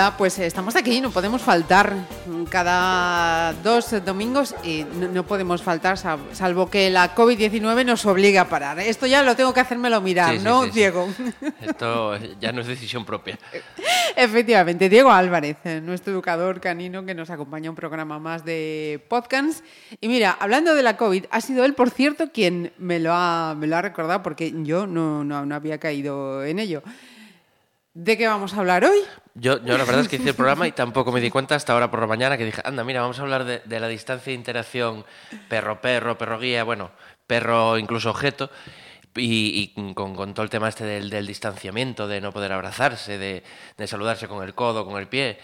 Hola, pues estamos aquí, no podemos faltar cada dos domingos y no, no podemos faltar, sal- salvo que la COVID-19 nos obligue a parar. Esto ya lo tengo que hacérmelo mirar, Sí, ¿no, sí, sí. Diego? Esto ya no es decisión propia. Efectivamente, Diego Álvarez, eh, nuestro educador canino que nos acompaña a un programa más de podcast. Y mira, hablando de la COVID, ha sido él, por cierto, quien me lo ha, me lo ha recordado porque yo no, no, no había caído en ello. ¿De qué vamos a hablar hoy? Yo, la verdad es que hice el programa y tampoco me di cuenta hasta ahora por la mañana que dije, anda, mira, vamos a hablar de, de la distancia de interacción perro-perro, perro-guía, bueno, perro incluso objeto, y, y con, con todo el tema este del, del distanciamiento, de no poder abrazarse, de, de saludarse con el codo, con el pie.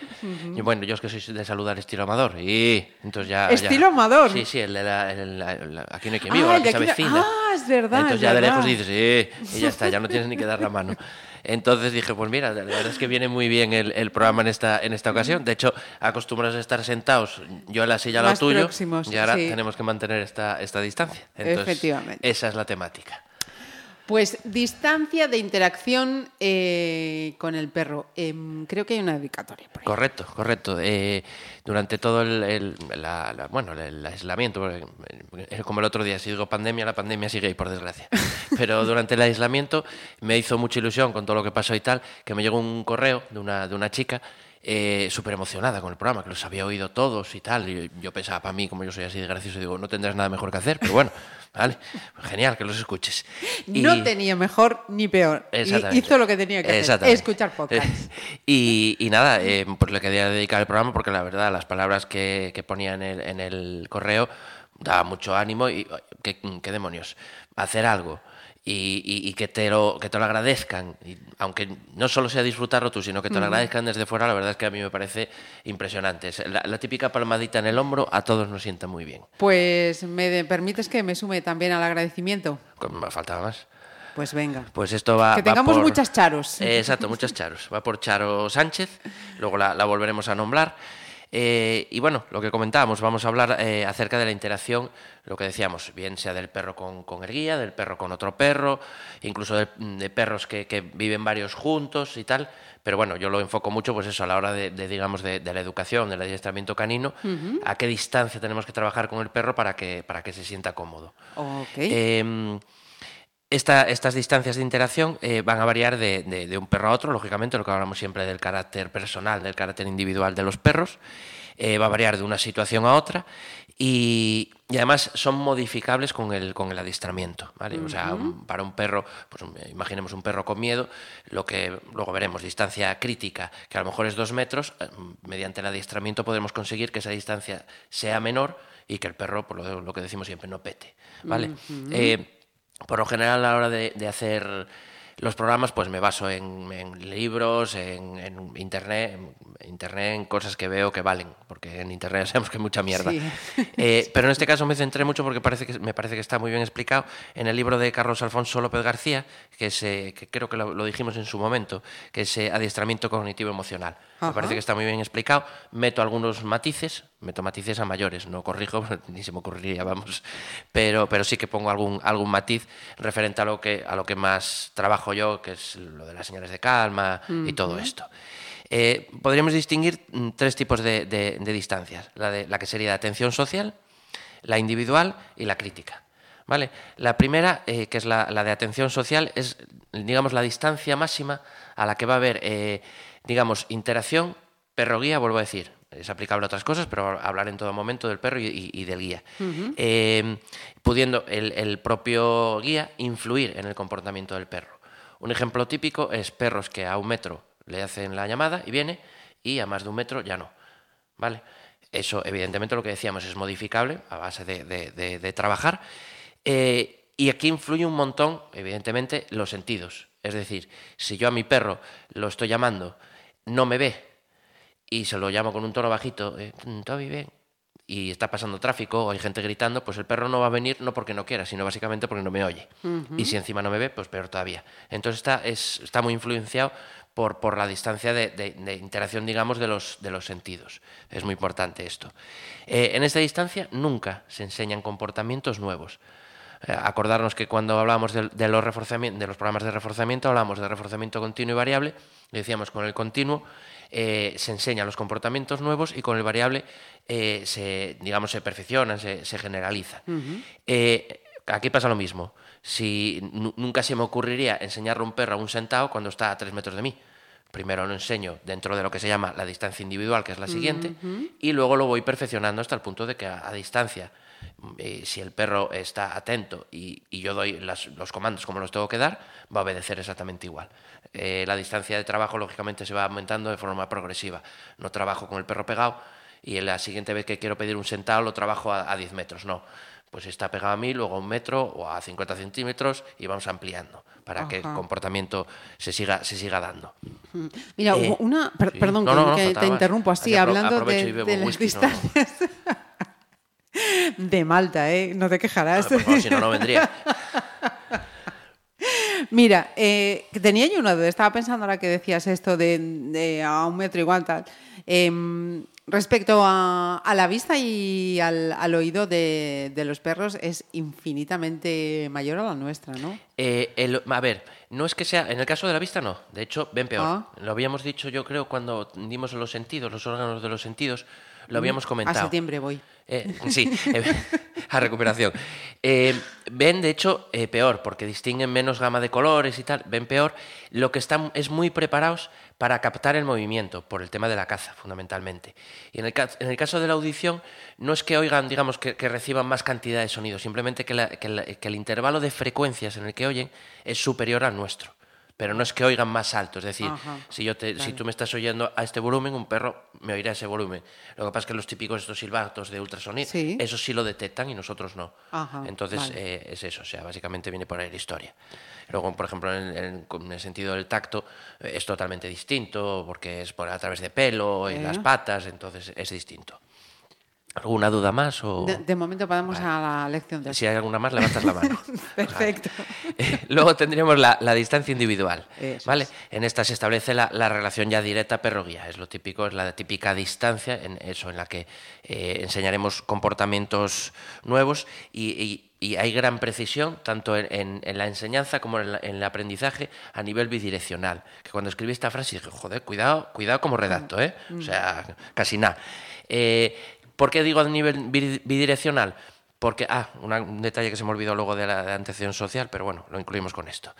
Y bueno, yo es que soy de saludar estilo amador, y entonces ya... ya- ¿Estilo amador? Sí, sí, el de la, el- la- la- aquí no hay quien Ah, viva, la el que se aquí no- avecina. Ah, es verdad, Entonces es ya de lejos dices, sí, y ya está, ya no tienes ni que dar la mano. Entonces dije, pues mira, la verdad es que viene muy bien el, el programa en esta, en esta ocasión. De hecho, acostumbrados a estar sentados, yo en la silla Más tuyo, próximos, y ahora sí. tenemos que mantener esta, esta distancia. Entonces, Efectivamente. Esa es la temática. Pues distancia de interacción eh, con el perro. Em, creo que hay una dedicatoria por ahí. Correcto, correcto. Eh, durante todo el, el- la- la- bueno, el, el aislamiento, porque, eh, como el otro día, si digo pandemia, la pandemia sigue ahí, por desgracia. Pero durante el aislamiento me hizo mucha ilusión con todo lo que pasó y tal, que me llegó un correo de una, de una chica eh, súper emocionada con el programa, que los había oído todos y tal. Y yo pensaba, para mí, como yo soy así de gracioso, digo, no tendrás nada mejor que hacer, pero bueno, vale, genial que los escuches. Y- No tenía mejor ni peor. Hizo lo que tenía que hacer, escuchar podcast. y, y nada, eh, pues le quería dedicar el programa porque la verdad las palabras que, que ponía en el, en el correo daba mucho ánimo y qué, qué demonios, hacer algo. Y, y- y que, te lo, que te lo agradezcan, y aunque no solo sea disfrutarlo tú, sino que te lo agradezcan desde fuera, la verdad es que a mí me parece impresionante. Es La, la típica palmadita en el hombro a todos nos sienta muy bien. Pues me de- permites que me sume también al agradecimiento. Con- Me faltaba más. Pues venga. Pues esto va. Que va tengamos por- muchas charos. Eh, exacto, muchas charos. Va por Charo Sánchez, luego la, la volveremos a nombrar. Eh, y bueno, lo que comentábamos, vamos a hablar eh, acerca de la interacción, lo que decíamos, bien sea del perro con, con el guía, del perro con otro perro, incluso de, de perros que, que viven varios juntos y tal. Pero bueno, yo lo enfoco mucho, pues eso, a la hora de, de, digamos, de, de la educación, del adiestramiento canino, a qué distancia tenemos que trabajar con el perro para que, para que se sienta cómodo. Eh, esta- estas distancias de interacción eh, van a variar de, de- de un perro a otro, lógicamente, lo que hablamos siempre del carácter personal, del carácter individual de los perros, eh, va a variar de una situación a otra y, y además son modificables con el, con el adiestramiento. ¿vale? O sea, un- para un perro, pues imaginemos un perro con miedo, lo que luego veremos, distancia crítica, que a lo mejor es dos metros, eh, mediante el adiestramiento podremos conseguir que esa distancia sea menor y que el perro, por lo, lo que decimos siempre, no pete. ¿vale? Por lo general, a la hora de, de hacer los programas, pues me baso en, en libros, en, en internet, en internet, en cosas que veo que valen, porque en internet sabemos que hay mucha mierda. Sí. Eh, pero en este caso me centré mucho porque parece que, me parece que está muy bien explicado en el libro de Carlos Alfonso López García, que, es, eh, que creo que lo, lo dijimos en su momento, que es eh, Adiestramiento Cognitivo Emocional. Me parece que está muy bien explicado. Meto algunos matices, meto matices a mayores, no corrijo, ni se me ocurriría, vamos. Pero, pero sí que pongo algún, algún matiz referente a lo, que, a lo que más trabajo yo, que es lo de las señales de calma y todo esto. Eh, podríamos distinguir mm, tres tipos de, de- de distancias. La, de, la que sería de atención social, la individual y la crítica. ¿Vale? La primera, eh, que es la, la de atención social, es, digamos, la distancia máxima a la que va a haber, eh, digamos, interacción perro-guía, vuelvo a decir. Es aplicable a otras cosas, pero hablar en todo momento del perro y, y- y del guía. Eh, pudiendo el, el propio guía influir en el comportamiento del perro. Un ejemplo típico es perros que a un metro le hacen la llamada y viene, y a más de un metro ya no. ¿Vale? Eso, evidentemente, lo que decíamos es modificable a base de, de- de- de trabajar. Eh, y aquí influye un montón, evidentemente, los sentidos. Es decir, si yo a mi perro lo estoy llamando, no me ve, y se lo llamo con un tono bajito, eh, Toby, ven, y está pasando tráfico o hay gente gritando, pues el perro no va a venir no porque no quiera, sino básicamente porque no me oye. Y si encima no me ve, pues peor todavía. Entonces está, es, está muy influenciado por, por la distancia de, de- de interacción, digamos, de los, de los sentidos. Es muy importante esto. Eh, en esta distancia nunca se enseñan comportamientos nuevos. Eh, acordarnos que cuando hablamos de, de los reforzamientos, de los programas de reforzamiento, hablamos de reforzamiento continuo y variable. y Decíamos con el continuo eh, se enseñan los comportamientos nuevos y con el variable eh, se, digamos, se perfeccionan, se, se generalizan. Eh, aquí pasa lo mismo. Si nu- nunca se me ocurriría enseñarle a un perro a un sentado cuando está a tres metros de mí. Primero lo enseño dentro de lo que se llama la distancia individual, que es la siguiente, y luego lo voy perfeccionando hasta el punto de que a, a distancia, eh, si el perro está atento y, y yo doy las- los comandos como los tengo que dar, va a obedecer exactamente igual. Eh, la distancia de trabajo, lógicamente, se va aumentando de forma progresiva. No trabajo con el perro pegado y la siguiente vez que quiero pedir un sentado lo trabajo a, a 10 metros, no. Pues está pegado a mí, luego a un metro o a 50 centímetros y vamos ampliando para que el comportamiento se siga, se siga dando. Mira, Eh, una, per- sí. perdón No, que, no, no, que faltaba te interrumpo así, hablando de, de las whisky, distancias. De Malta, ¿eh? No te quejarás. Por favor, si no, no vendría. Mira, eh, tenía yo una duda. Estaba pensando ahora que decías esto de, de a un metro igual tal. Em, respecto a, a la vista y al, al oído de, de los perros, es infinitamente mayor a la nuestra, ¿no? Eh, el- a ver, no es que sea, en el caso de la vista no, de hecho ven peor. Ah. Lo habíamos dicho yo creo cuando dimos los sentidos, los órganos de los sentidos, lo habíamos A comentado. septiembre voy. Eh, sí, eh, a recuperación. Eh, ven, de hecho, eh, peor, porque distinguen menos gama de colores y tal, ven peor. Lo que están es muy preparados para captar el movimiento, por el tema de la caza, fundamentalmente. Y en el, en el caso de la audición, no es que oigan, digamos, que, que reciban más cantidad de sonido, simplemente que, la- que la- que el intervalo de frecuencias en el que oyen es superior al nuestro. Pero no es que oigan más alto, es decir, Ajá, si, yo te, si tú me estás oyendo a este volumen, un perro me oirá a ese volumen. Lo que pasa es que los típicos estos silbatos de ultrasonido, Sí. eso sí lo detectan y nosotros no. Ajá, Entonces vale. eh, es eso, o sea, básicamente viene por ahí la historia. Luego, por ejemplo, en, en- en el sentido del tacto eh, es totalmente distinto porque es por a través de pelo y Eh. las patas, entonces es distinto. ¿Alguna duda más? O... De, de momento pasamos a la lección de Si hay alguna más, levantas la mano. Perfecto. Eh, Luego tendríamos la, la distancia individual. Eso ¿vale? es. En esta se establece la, la relación ya directa perro-guía. Es lo típico, es la típica distancia en eso, en la que eh, enseñaremos comportamientos nuevos y, y- y hay gran precisión tanto en, en- en la enseñanza como en, la- en el aprendizaje a nivel bidireccional. Que cuando escribí esta frase dije, joder, cuidado, cuidado como redacto, ¿eh? O sea, casi nada. Eh, ¿Por qué digo a nivel bidi- bidireccional? Porque, ah, una- un detalle que se me olvidó luego de la de antecesión social, pero bueno, lo incluimos con esto.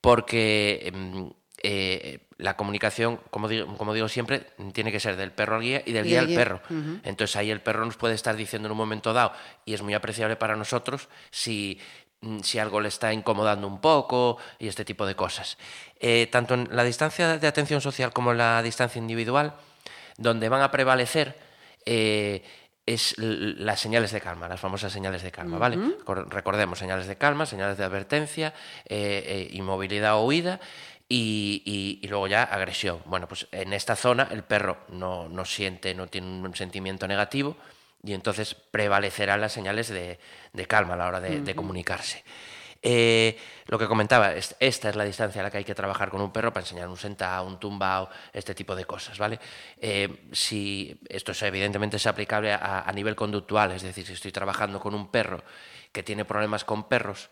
Porque em, eh, la comunicación, como digo, como digo siempre, tiene que ser del perro al guía y del Y guía al perro. Entonces ahí el perro nos puede estar diciendo en un momento dado, y es muy apreciable para nosotros, si, mm, si algo le está incomodando un poco y este tipo de cosas. Eh, tanto en la distancia de atención social como en la distancia individual, donde van a prevalecer eh, es las señales de calma, las famosas señales de calma, ¿vale? Cor- Recordemos, señales de calma, señales de advertencia, eh, eh, inmovilidad o huida y, y- y luego ya agresión. Bueno, pues en esta zona el perro no, no siente, no tiene un sentimiento negativo y entonces prevalecerán las señales de, de calma a la hora de, de comunicarse. Eh, lo que comentaba, es- esta es la distancia a la que hay que trabajar con un perro para enseñar un sentado, un tumbao, este tipo de cosas, ¿vale? Eh, si esto es, evidentemente es aplicable a, nivel conductual, es decir, si estoy trabajando con un perro que tiene problemas con perros,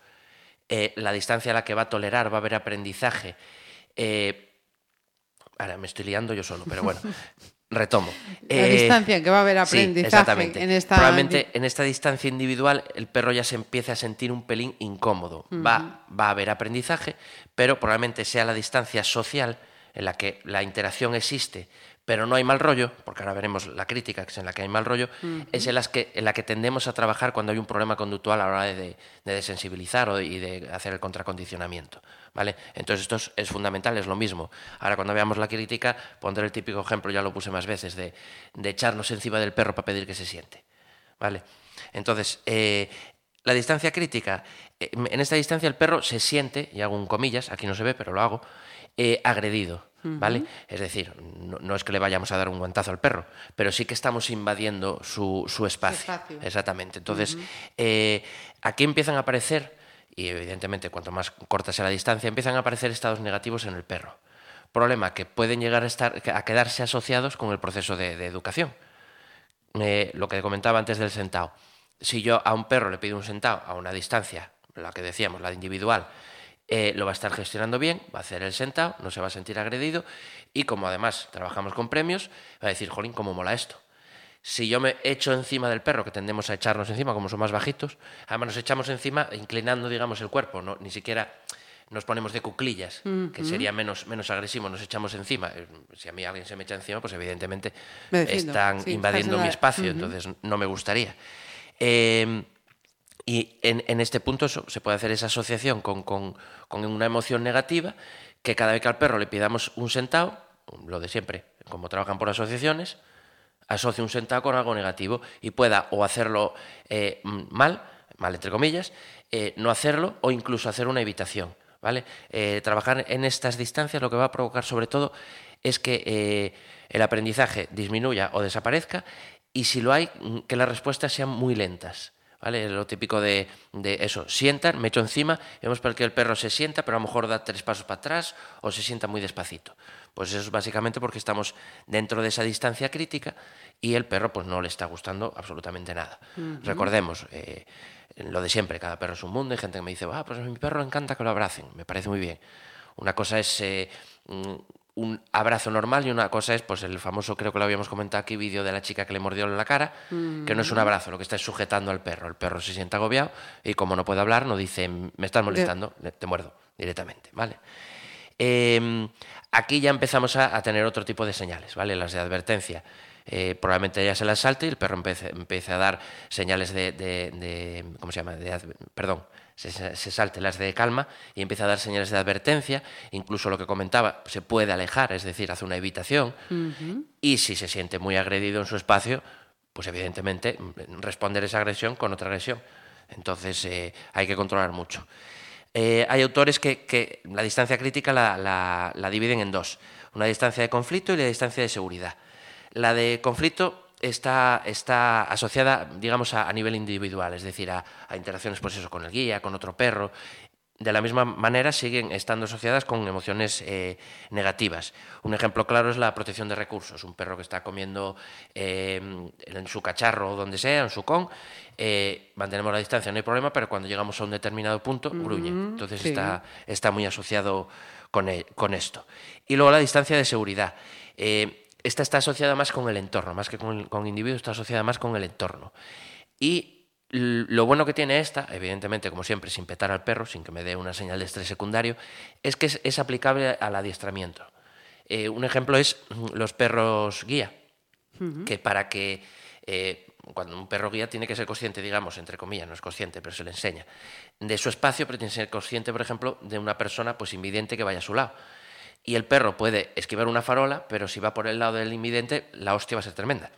eh, la distancia a la que va a tolerar, va a haber aprendizaje. ahora me estoy liando yo solo, pero bueno, retomo. La Eh, distancia en que va a haber Sí, aprendizaje exactamente. en esta... Probablemente en esta distancia individual el perro ya se empiece a sentir un pelín incómodo. va, va a haber aprendizaje, pero probablemente sea la distancia social en la que la interacción existe, pero no hay mal rollo, porque ahora veremos la crítica, que es en la que hay mal rollo, es en, las que, en la que tendemos a trabajar cuando hay un problema conductual a la hora de, de desensibilizar o de- y de hacer el contracondicionamiento. ¿Vale? Entonces esto es, es fundamental, es lo mismo. Ahora cuando veamos la crítica, pondré el típico ejemplo, ya lo puse más veces, de, de echarnos encima del perro para pedir que se siente. ¿Vale? Entonces, eh, la distancia crítica, eh, en esta distancia el perro se siente, y hago un comillas, aquí no se ve, pero lo hago, eh, agredido. ¿Vale? Es decir, no, no, es que le vayamos a dar un guantazo al perro, pero sí que estamos invadiendo su, su espacio. espacio. Exactamente. Entonces, eh, aquí empiezan a aparecer, y evidentemente cuanto más corta sea la distancia, empiezan a aparecer estados negativos en el perro. Problema que pueden llegar a, estar, a quedarse asociados con el proceso de, de educación. Eh, lo que comentaba antes del sentado. Si yo a un perro le pido un sentado a una distancia, la que decíamos, la individual, eh, lo va a estar gestionando bien, va a hacer el sentado, no se va a sentir agredido y como además trabajamos con premios, va a decir, jolín, cómo mola esto. Si yo me echo encima del perro, que tendemos a echarnos encima como son más bajitos, además nos echamos encima inclinando, digamos, el cuerpo, no, ni siquiera nos ponemos de cuclillas, que sería menos, menos agresivo, nos echamos encima. Eh, Si a mí alguien se me echa encima, pues evidentemente defiendo, están sí, invadiendo mi espacio, entonces no me gustaría. Eh, y en, en este punto eso, se puede hacer esa asociación con, con- con una emoción negativa, que cada vez que al perro le pidamos un sentado, lo de siempre, como trabajan por asociaciones, asocie un sentado con algo negativo y pueda o hacerlo eh, mal, mal entre comillas, eh, no hacerlo o incluso hacer una evitación. ¿vale? Eh, trabajar en estas distancias lo que va a provocar sobre todo es que el aprendizaje disminuya o desaparezca y si lo hay, que las respuestas sean muy lentas. ¿Vale? Lo típico de, de eso, sientan, me echo encima, vemos para que el perro se sienta, pero a lo mejor da tres pasos para atrás o se sienta muy despacito. Pues eso es básicamente porque estamos dentro de esa distancia crítica y el perro pues no le está gustando absolutamente nada. Recordemos, eh, lo de siempre, cada perro es un mundo, hay gente que me dice, ah, pues a mi perro le encanta que lo abracen, me parece muy bien. Una cosa es eh, mm, un abrazo normal y una cosa es pues el famoso, creo que lo habíamos comentado aquí, vídeo de la chica que le mordió en la cara, que no es un abrazo, lo que está es sujetando al perro. El perro se siente agobiado y como no puede hablar, no dice, me estás molestando, le- te muerdo directamente, ¿vale? Eh, aquí ya empezamos a, a tener otro tipo de señales, ¿vale? Las de advertencia. Eh, probablemente ya se las salte y el perro empiece, empiece a dar señales de, de- de- ¿cómo se llama? De perdón, se, se- salte las de calma y empieza a dar señales de advertencia, incluso lo que comentaba, se puede alejar, es decir, hace una evitación, y si se siente muy agredido en su espacio, pues evidentemente mm, responder esa agresión con otra agresión. Entonces eh, hay que controlar mucho. Eh, hay autores que, que la distancia crítica la, la- la dividen en dos, una distancia de conflicto y la distancia de seguridad. La de conflicto está, está asociada, digamos, a, a nivel individual, es decir, a, a interacciones pues eso, con el guía, con otro perro. De la misma manera siguen estando asociadas con emociones eh, negativas. Un ejemplo claro es la protección de recursos. Un perro que está comiendo eh, en su cacharro o donde sea, en su con, eh, mantenemos la distancia, no hay problema, pero cuando llegamos a un determinado punto, gruñe. Entonces sí. está, está muy asociado con, e- con esto. Y luego la distancia de seguridad. Eh, esta está asociada más con el entorno, más que con, con individuos, está asociada más con el entorno. Y lo bueno que tiene esta, evidentemente, como siempre, sin petar al perro, sin que me dé una señal de estrés secundario, es que es, es aplicable al adiestramiento. Eh, un ejemplo es mm, los perros guía, que para que eh, cuando un perro guía tiene que ser consciente, digamos, entre comillas, no es consciente, pero se le enseña, de su espacio, pero tiene que ser consciente, por ejemplo, de una persona pues invidente que vaya a su lado. Y el perro puede esquivar una farola, pero si va por el lado del invidente, la hostia va a ser tremenda.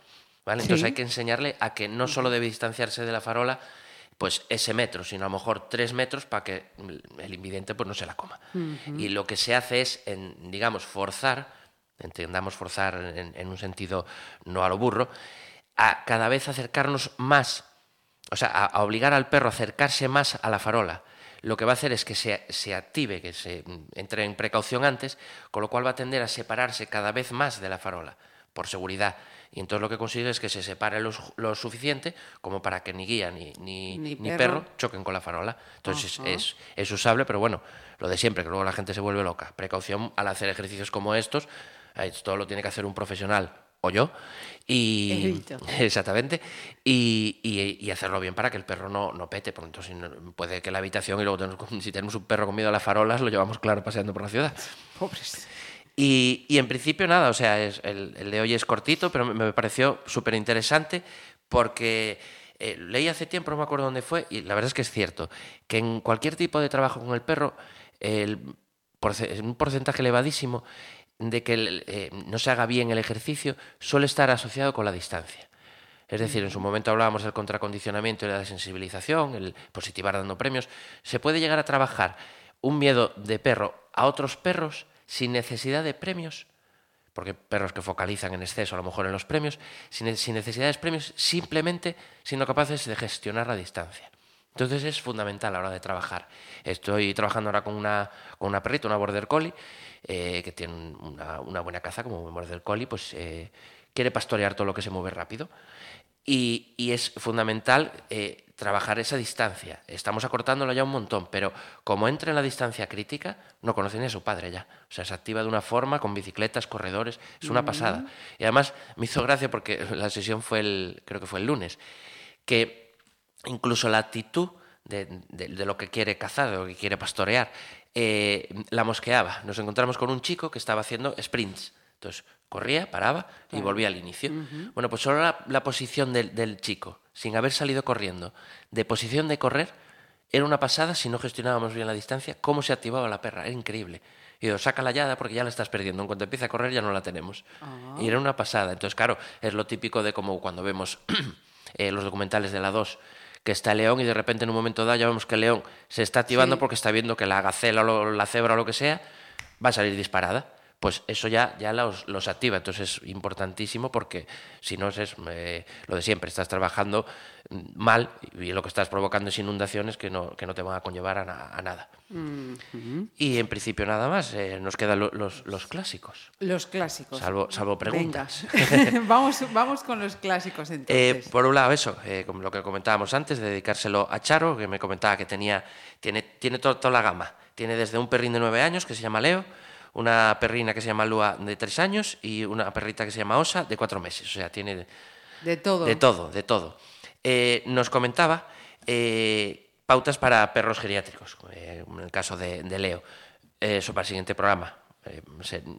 ¿vale? Entonces Sí. hay que enseñarle a que no solo debe distanciarse de la farola, pues ese metro, sino a lo mejor tres metros para que el invidente pues no se la coma. Y lo que se hace es, en, digamos, forzar, entendamos forzar en, en un sentido no a lo burro, a cada vez acercarnos más, o sea, a, a obligar al perro a acercarse más a la farola. Lo que va a hacer es que se, se active, que se mm, entre en precaución antes, con lo cual va a tender a separarse cada vez más de la farola, por seguridad. Y entonces lo que consigue es que se separe lo, su- lo suficiente como para que ni guía ni, ni, Ni ni perro. perro choquen con la farola. Entonces es, es usable, pero bueno, lo de siempre, que luego la gente se vuelve loca. Precaución al hacer ejercicios como estos, eh, esto lo tiene que hacer un profesional o yo. Y, exactamente. Y, y- y hacerlo bien para que el perro no, no pete. Porque entonces puede que la habitación y luego tenemos- si tenemos un perro con miedo a las farolas, lo llevamos claro paseando por la ciudad. Pobres. Y, y en principio nada, o sea, es, el, el de hoy es cortito, pero me, me pareció súper interesante porque eh, leí hace tiempo, no me acuerdo dónde fue, y la verdad es que es cierto, que en cualquier tipo de trabajo con el perro, el un porcentaje elevadísimo de que el- eh, no se haga bien el ejercicio suele estar asociado con la distancia. Es decir, en su momento hablábamos del contracondicionamiento y la sensibilización, el positivar dando premios. Se puede llegar a trabajar un miedo de perro a otros perros sin necesidad de premios, porque perros que focalizan en exceso a lo mejor en los premios, sin, sin necesidad de premios, simplemente siendo capaces de gestionar la distancia. Entonces es fundamental a la hora de trabajar. Estoy trabajando ahora con una, con una perrita, una border collie, eh, que tiene una, una, buena caza como un border collie, pues eh, quiere pastorear todo lo que se mueve rápido. Y, y es fundamental eh, trabajar esa distancia. Estamos acortándola ya un montón, pero como entra en la distancia crítica, no conoce ni a su padre ya. O sea, se activa de una forma, con bicicletas, corredores, es una pasada. Y además me hizo gracia porque la sesión fue el, creo que fue el lunes, que incluso la actitud de, de, de, lo que quiere cazar, de lo que quiere pastorear, eh, la mosqueaba. Nos encontramos con un chico que estaba haciendo sprints. Entonces, corría, paraba y volvía al inicio. Uh -huh. Bueno, pues solo la, la posición del, del, chico, sin haber salido corriendo, de posición de correr, era una pasada si no gestionábamos bien la distancia, cómo se activaba la perra, era increíble. Y digo, saca la llada porque ya la estás perdiendo. En cuanto empieza a correr ya no la tenemos. Uh -huh. Y era una pasada. Entonces, claro, es lo típico de como cuando vemos eh, los documentales de la 2, que está león y de repente en un momento dado ya vemos que el león se está activando sí. porque está viendo que la gacela o la cebra o lo que sea va a salir disparada. Pues eso ya, ya los, los activa. Entonces es importantísimo porque si no es eh, lo de siempre, estás trabajando mal y lo que estás provocando es inundaciones que no, que no te van a conllevar a, na, a nada. Mm -hmm. Y en principio nada más, eh, nos quedan lo, los, los, clásicos. Los clásicos. Salvo, salvo preguntas. vamos, vamos con los clásicos entonces. Eh, por un lado eso, eh, como lo que comentábamos antes, de dedicárselo a Charo, que me comentaba que tenía, tiene, tiene to, toda la gama. Tiene desde un perrín de nueve años que se llama Leo, una perrina que se llama Lua de tres años y una perrita que se llama Osa de cuatro meses. O sea, tiene de todo. De todo, de todo. Eh, nos comentaba eh, pautas para perros geriátricos, eh, en el caso de, de Leo. Eso para el siguiente programa.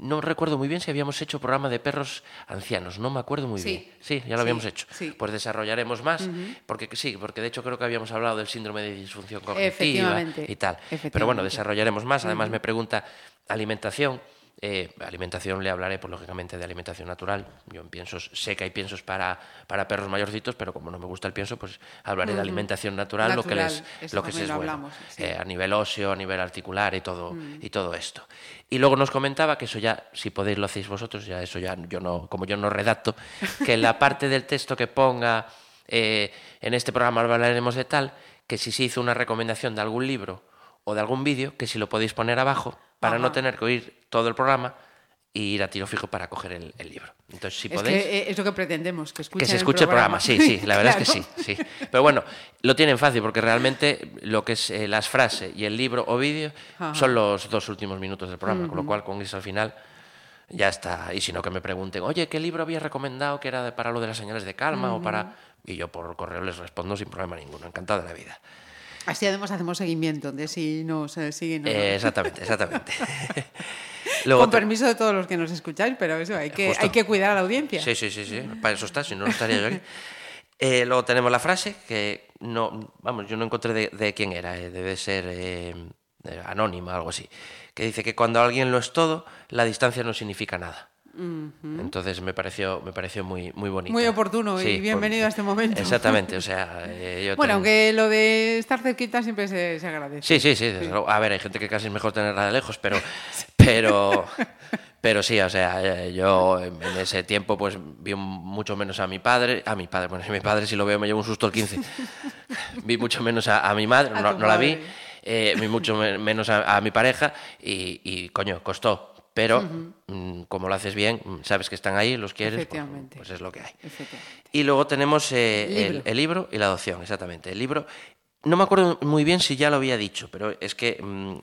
no recuerdo muy bien si habíamos hecho programa de perros ancianos, no me acuerdo muy sí. bien. Sí, ya lo sí, habíamos hecho. Sí. Pues desarrollaremos más, uh -huh. porque sí, porque de hecho creo que habíamos hablado del síndrome de disfunción cognitiva y tal. Pero bueno, desarrollaremos más. Además uh -huh. me pregunta alimentación. Eh, alimentación le hablaré, pues lógicamente, de alimentación natural. Yo en piensos, sé que hay piensos para, para perros mayorcitos, pero como no me gusta el pienso, pues hablaré uh -huh. de alimentación natural, natural, lo que les, lo que es bueno, sí. eh, a nivel óseo, a nivel articular y todo, uh -huh. y todo esto. Y luego nos comentaba que eso ya, si podéis lo hacéis vosotros, ya eso ya yo no, como yo no redacto, que en la parte del texto que ponga eh, en este programa hablaremos de tal, que si se hizo una recomendación de algún libro o de algún vídeo, que si lo podéis poner abajo para Ajá. no tener que oír todo el programa y ir a tiro fijo para coger el, el libro. Entonces, si es podéis... Que eh, es lo que pretendemos, que, que se escuche el programa. el programa. Sí, sí, la verdad claro. es que sí, sí. Pero bueno, lo tienen fácil porque realmente lo que es eh, las frases y el libro o vídeo son los dos últimos minutos del programa, uh -huh. con lo cual con eso al final ya está. Y si no, que me pregunten, oye, ¿qué libro había recomendado que era para lo de las señales de calma uh -huh. o para...? Y yo por correo les respondo sin problema ninguno, encantado de la vida. Así además hacemos seguimiento de si nos eh, siguen. No, eh, exactamente, exactamente. Luego, Con permiso de todos los que nos escucháis, pero eso, hay que, hay que cuidar a la audiencia. Sí, sí, sí, sí. Para eso está, si no, no estaría yo aquí. Eh, luego tenemos la frase que no, vamos, yo no encontré de, de quién era, eh, debe ser eh, anónima, algo así, que dice que cuando alguien lo es todo, la distancia no significa nada. Entonces me pareció, me pareció muy, muy bonito. Muy oportuno sí, y bienvenido por, a este momento. Exactamente, o sea... Eh, yo bueno, tengo... aunque lo de estar cerquita siempre se, se agradece. Sí, sí, sí, sí. A ver, hay gente que casi es mejor tenerla de lejos, pero... pero pero sí, o sea, eh, yo en ese tiempo pues vi mucho menos a mi padre, a mi padre, bueno, si mi padre si lo veo me llevo un susto el 15. vi mucho menos a, a mi madre, no, no, la vi, eh, vi mucho menos a, a mi pareja y, y, coño, costó pero uh -huh. como lo haces bien, sabes que están ahí, los quieres, pues, pues, es lo que hay. Y luego tenemos eh, libro. El, el, libro y la adopción, exactamente. El libro, no me acuerdo muy bien si ya lo había dicho, pero es que mmm,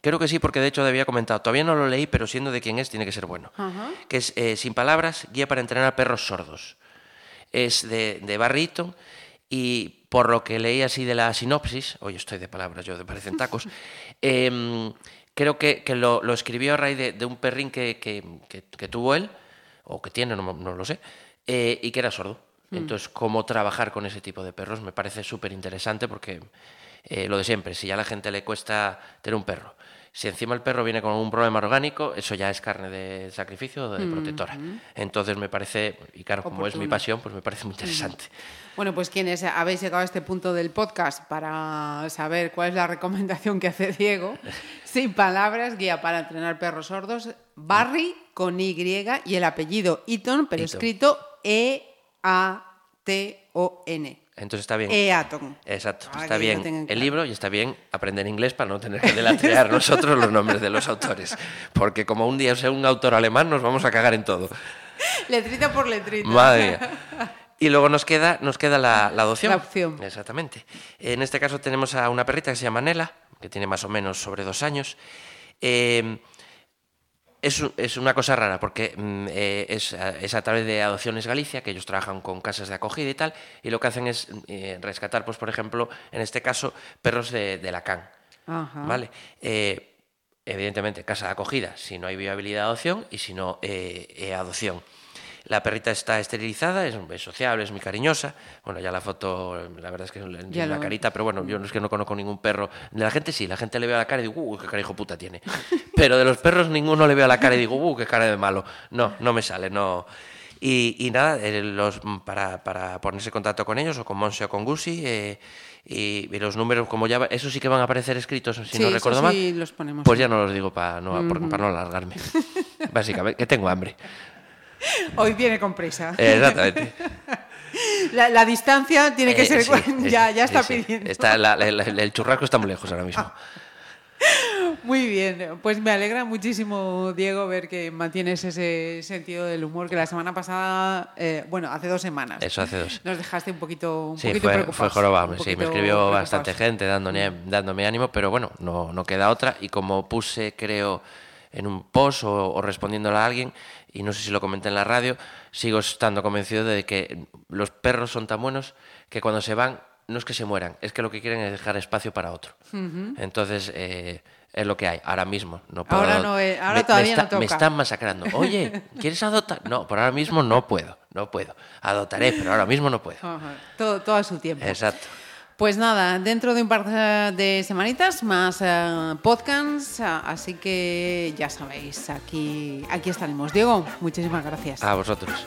creo que sí, porque de hecho había comentado, todavía no lo leí, pero siendo de quién es, tiene que ser bueno. Uh -huh. Que es eh, Sin Palabras, Guía para Entrenar a Perros Sordos. Es de, de Barry Eaton y por lo que leí así de la sinopsis, hoy estoy de palabras, yo de parecen tacos, eh, creo que, que lo, lo, escribió a raíz de, de un perrín que, que, que, tuvo él, o que tiene, no, no lo sé, eh, y que era sordo. Mm. Entonces, cómo trabajar con ese tipo de perros me parece súper interesante porque eh, lo de siempre, si ya a la gente le cuesta tener un perro Si encima el perro viene con un problema orgánico, eso ya es carne de sacrificio o de protectora. Entonces me parece, y claro, como es mi pasión, pues me parece muy interesante. Bueno, pues quienes habéis llegado a este punto del podcast para saber cuál es la recomendación que hace Diego, sin palabras, guía para entrenar perros sordos, Barry con Y y el apellido Eaton, pero escrito E-A-T-O-N. Entonces está bien. Eaton. Exacto, Ah, está bien el claro. libro y está bien aprender inglés para no tener que deletrear nosotros los nombres de los autores. Porque como un día sea un autor alemán, nos vamos a cagar en todo. Letrita por letrita. Madre mía. Y luego nos queda, nos queda la, la adopción. La opción. Exactamente. En este caso tenemos a una perrita que se llama Nela, que tiene más o menos sobre dos años. Eh, es, es una cosa rara porque mm, eh, es, a- es a través de Adopciones Galicia, que ellos trabajan con casas de acogida y tal, y lo que hacen es eh, rescatar, pues por ejemplo, en este caso, perros de, de Lacan. Ajá. ¿Vale? Eh, evidentemente, casa de acogida, si no hay viabilidad de adopción y si no, eh, eh, adopción. La perrita está esterilizada, es, es sociable, es muy cariñosa. Bueno, ya la foto, la verdad es que es lo- carita, pero bueno, yo no es que no conozco ningún perro. De la gente sí, la gente le veo la cara y digo, uh, qué cara hijo puta tiene. Pero de los perros ninguno le veo la cara y digo, uh, qué cara de malo. No, no me sale, no. Y, y nada, eh, los, para, para ponerse en contacto con ellos, o con Monse o con Gusi, eh, y, y los números, como ya, esos sí que van a aparecer escritos, si Sí, no eso recuerdo sí mal. los ponemos. Pues ya no los digo para no, para no alargarme. Básicamente, que tengo hambre. Hoy viene con prisa. Eh, Exactamente. La, la distancia tiene que Eh, ser. sí, ya, ya está sí, pidiendo. Está la- la- la- el churrasco está muy lejos ahora mismo. Muy bien, pues me alegra muchísimo, Diego, ver que mantienes ese sentido del humor que la semana pasada, eh, bueno, hace dos semanas. Eso hace dos. Nos dejaste un poquito, un Sí, poquito fue, fue jorobado. Sí, me escribió bastante gente dándome, dándome ánimo, pero bueno, no, no queda otra. Y como puse, creo, en un post o, o respondiéndole a alguien, y no sé si lo comenté en la radio, sigo estando convencido de que los perros son tan buenos que cuando se van no es que se mueran, es que lo que quieren es dejar espacio para otro. Entonces, eh, es lo que hay, ahora mismo. No puedo, Ahora no ahora me- me todavía está- no toca. Me están masacrando. Oye, ¿quieres adoptar? No, por ahora mismo no puedo, no puedo. Adoptaré, pero ahora mismo no puedo. Todo, todo a su tiempo. Exacto. Pues nada, dentro de un par de semanitas más eh, podcasts, ah, así que ya sabéis, aquí, aquí estaremos. Diego, muchísimas gracias. A vosotros.